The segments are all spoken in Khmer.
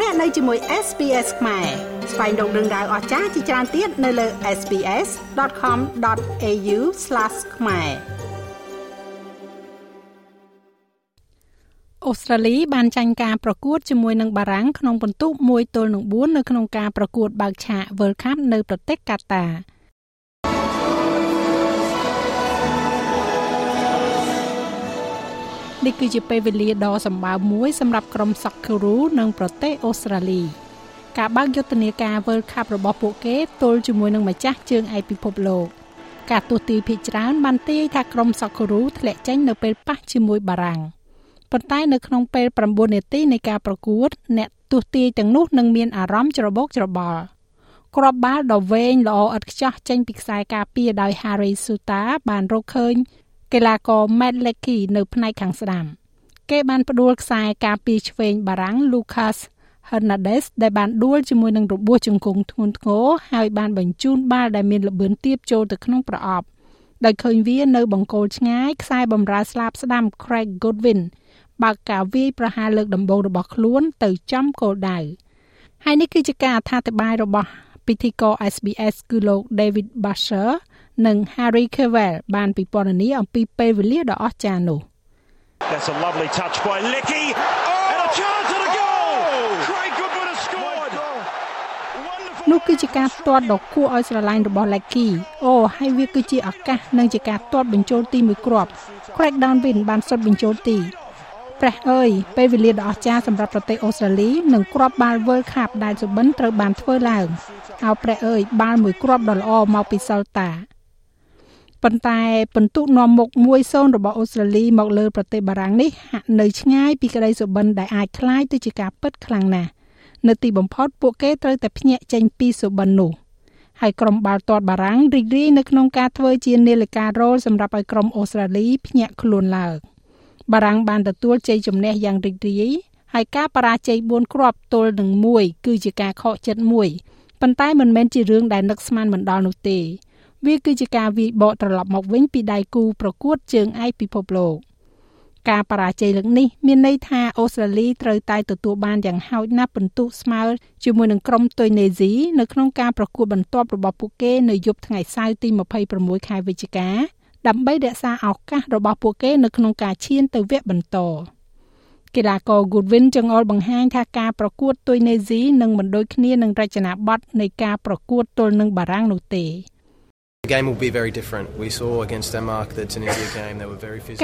លោកអ្នកនៅជាមួយ SPS ខ្មែរស្វែងរកដឹងដៅអស្ចារ្យជាច្រើនទៀតនៅលើ SPS.com.au/ ខ្មែរអូស្ត្រាលីបានចាញ់ការប្រកួតជាមួយនឹងបារាំងក្នុងពិន្ទុ1ទល់នឹង4នៅក្នុងការប្រកួតបើកឆាក World Cup នៅប្រទេសកាតា នេះគឺជាពេលវេលាដ៏សម្បើមមួយសម្រាប់ក្រុម Socceroo និងប្រទេសអូស្ត្រាលីការបើកយុទ្ធនាការ World Cup របស់ពួកគេទល់ជាមួយនឹងម្ចាស់ជើងឯពិភពលោកការទូទាយភាគច្រើនបានទាយថាក្រុម Socceroo ធ្លាក់ចេញនៅពេលប៉ះជាមួយបារាំងប៉ុន្តែនៅក្នុងពេល9នាទីនៃការប្រកួត អ្នកទូទាយទាំងនោះនឹងមានអារម្មណ៍ច្របូកច្របល់គ្រាប់បាល់ដ៏វែងល្អឥតខ្ចោះចេញពីខ្សែការពារដោយ Harry Suta បានរកឃើញ កីឡាករ Matt Lecky នៅផ្នែកខាងស្ដាំគេបានផ្ដួលខ្សែការពារឆ្វេងបារាំង Lucas Hernandez ដែលបានដួលជាមួយនឹងរបួសជង្គង់ធ្ងន់ធ្ងរហើយបានបញ្ជូនបាល់ដែលមានល្បឿនទាបចូលទៅក្នុងប្រអប់ដោយឃើញវានៅបង្គោលឆ្ងាយខ្សែបំរើស្លាបស្ដាំ Craig Goodwin បើកការវាយប្រហារលើកដំបូងរបស់ខ្លួនទៅចំគោលដៅហើយនេះគឺជាការអត្ថាធិប្បាយរបស់ពិធីករ SBS គឺលោក David Basher និង Harry Kewell បានពិពណ៌នាអំពីពេលវេលាដ៏អស្ចារ្យនោះ That's a lovely touch by Licky. Oh! And a chance at a goal! Craig Goodwin has scored. នោះគឺជាការទាត់ដ៏គួរឲ្យស្រឡាញ់របស់ Lucky អូហើយវាគឺជាឱកាសនិងជាការទាត់បញ្ចូលទីមួយគ្រាប់ Craig Downwin បានសុតបញ្ចូលទីព្រះអើយពេលវេលាដ៏អស្ចារ្យសម្រាប់ប្រទេសអូស្ត្រាលីនិងគ្រាប់បាល់ World Cup ដែលសុបិនត្រូវបានធ្វើឡើងអោព្រះអើយបាល់មួយគ្រាប់ដ៏ល្អមកពីសុលតា ប៉ុន្តែពិន្ទុនាំមុខ1-0របស់អូស្ត្រាលីមកលើប្រទេសបារាំងនេះហាក់នៅឆ្ងាយពីក្តីសុបិនដែលអាចคล้ายទៅជាការពិតខ្លាំងណាស់នៅទីបំផុតពួកគេត្រូវតែភ្ញាក់ចេញពីសុបិននោះហើយក្រុមបាល់ទាត់បារាំងរីករាយនៅក្នុងការធ្វើជានាឡិការ៉ូលសម្រាប់ឲ្យក្រុមអូស្ត្រាលីភ្ញាក់ខ្លួនឡើងបារាំងបានទទួលជ័យជំនះយ៉ាងរីករាយហើយការបរាជ័យ4គ្រាប់ទល់នឹង1គឺជាការខកចិត្តមួយប៉ុន្តែមិនមែនជារឿងដែលនឹកស្មានមិនដល់នោះទេ វាគឺជាការវាយបកត្រឡប់មកវិញពីដៃគូប្រកួតជើងឯកពិភពលោកការបរាជ័យលើកនេះមានន័យថាអូស្ត្រាលីត្រូវតែទទួលបានយ៉ាងហោចណាស់ពិន្ទុស្មើជាមួយនឹងក្រុមទុយនេស៊ីនៅក្នុងការប្រកួតបន្ទាប់របស់ពួកគេនៅយប់ថ្ងៃសៅរ៍ទី26ខែវិច្ឆិកាដើម្បីរក្សាឱកាសរបស់ពួកគេនៅក្នុងការឈានទៅវគ្គបន្តកីឡាករ Goodwin ចង្អុលបង្ហាញថាការប្រកួតទុយនេស៊ីនឹងមិនដូចគ្នានឹងរចនាប័ទ្មនៃការប្រកួតទល់នឹងបារាំងនោះទេ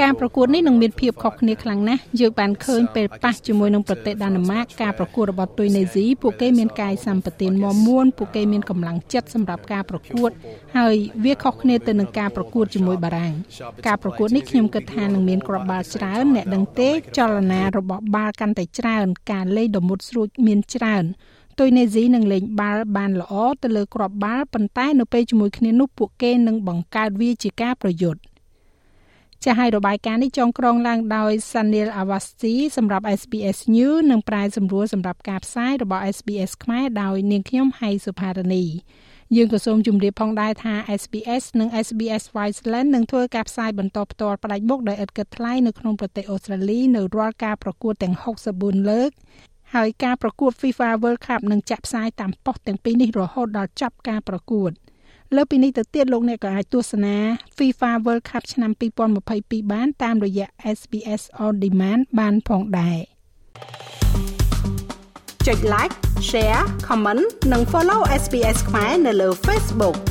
ការប្រកួតនេះនឹងមានភាពខុសគ្នាខ្លាំងណាស់យើងបានឃើញពេលប៉ះជាមួយនឹងប្រទេសដាណឺម៉ាកការប្រកួតរបស់ទុយនេស៊ីពួកគេមានកាយសម្បទានមាំមួនពួកគេមានកម្លាំងចិត្តសម្រាប់ការប្រកួត ហើយវាខុសគ្នាទៅនឹងការប្រកួតជាមួយបារាំងការប្រកួតនេះខ្ញុំគិតថានឹងមានគ្រាប់បាល់ច្រើនអ្នកដឹងទេចលនារបស់បាល់កាន់តែច្រើនការលេងដ៏មុតស្រួចមានច្រើន ទុយនេស៊ីនឹងលេងបាល់បានល្អទៅលើគ្រាប់បាល់ប៉ុន្តែនៅពេលជាមួយគ្នានោះពួកគេនឹងបង្កើតវាជាការប្រយុទ្ធចាស់ឲ្យរបាយការណ៍នេះចងក្រងឡើងដោយ Sanil Awasthi សម្រាប់ SBS News និងប្រែសម្រួលសម្រាប់ការផ្សាយរបស់ SBS ខ្មែរដោយនាងខ្ញុំហៃសុផារនីយើងក៏សូមជម្រាបផងដែរថា SBS និង SBS Wiseland នឹងធ្វើការផ្សាយបន្តផ្ទាល់ផ្ដាច់មុខដោយឥតគិតថ្លៃនៅក្នុងប្រទេសអូស្ត្រាលីនៅរាល់ការប្រកួតទាំង64លើក ហើយការប្រកួត FIFA World Cup នឹងចាក់ផ្សាយតាមប៉ុស្តិ៍ទាំងពីរនេះរហូតដល់ចប់ការប្រកួតលើពីនេះទៅទៀតលោកអ្នកក៏អាចទស្សនា FIFA World Cup ឆ្នាំ2022បាន តាមរយៈ SBS On Demand បានផងដែរចុច like share comment និង follow SBS ខ្មែរនៅលើ Facebook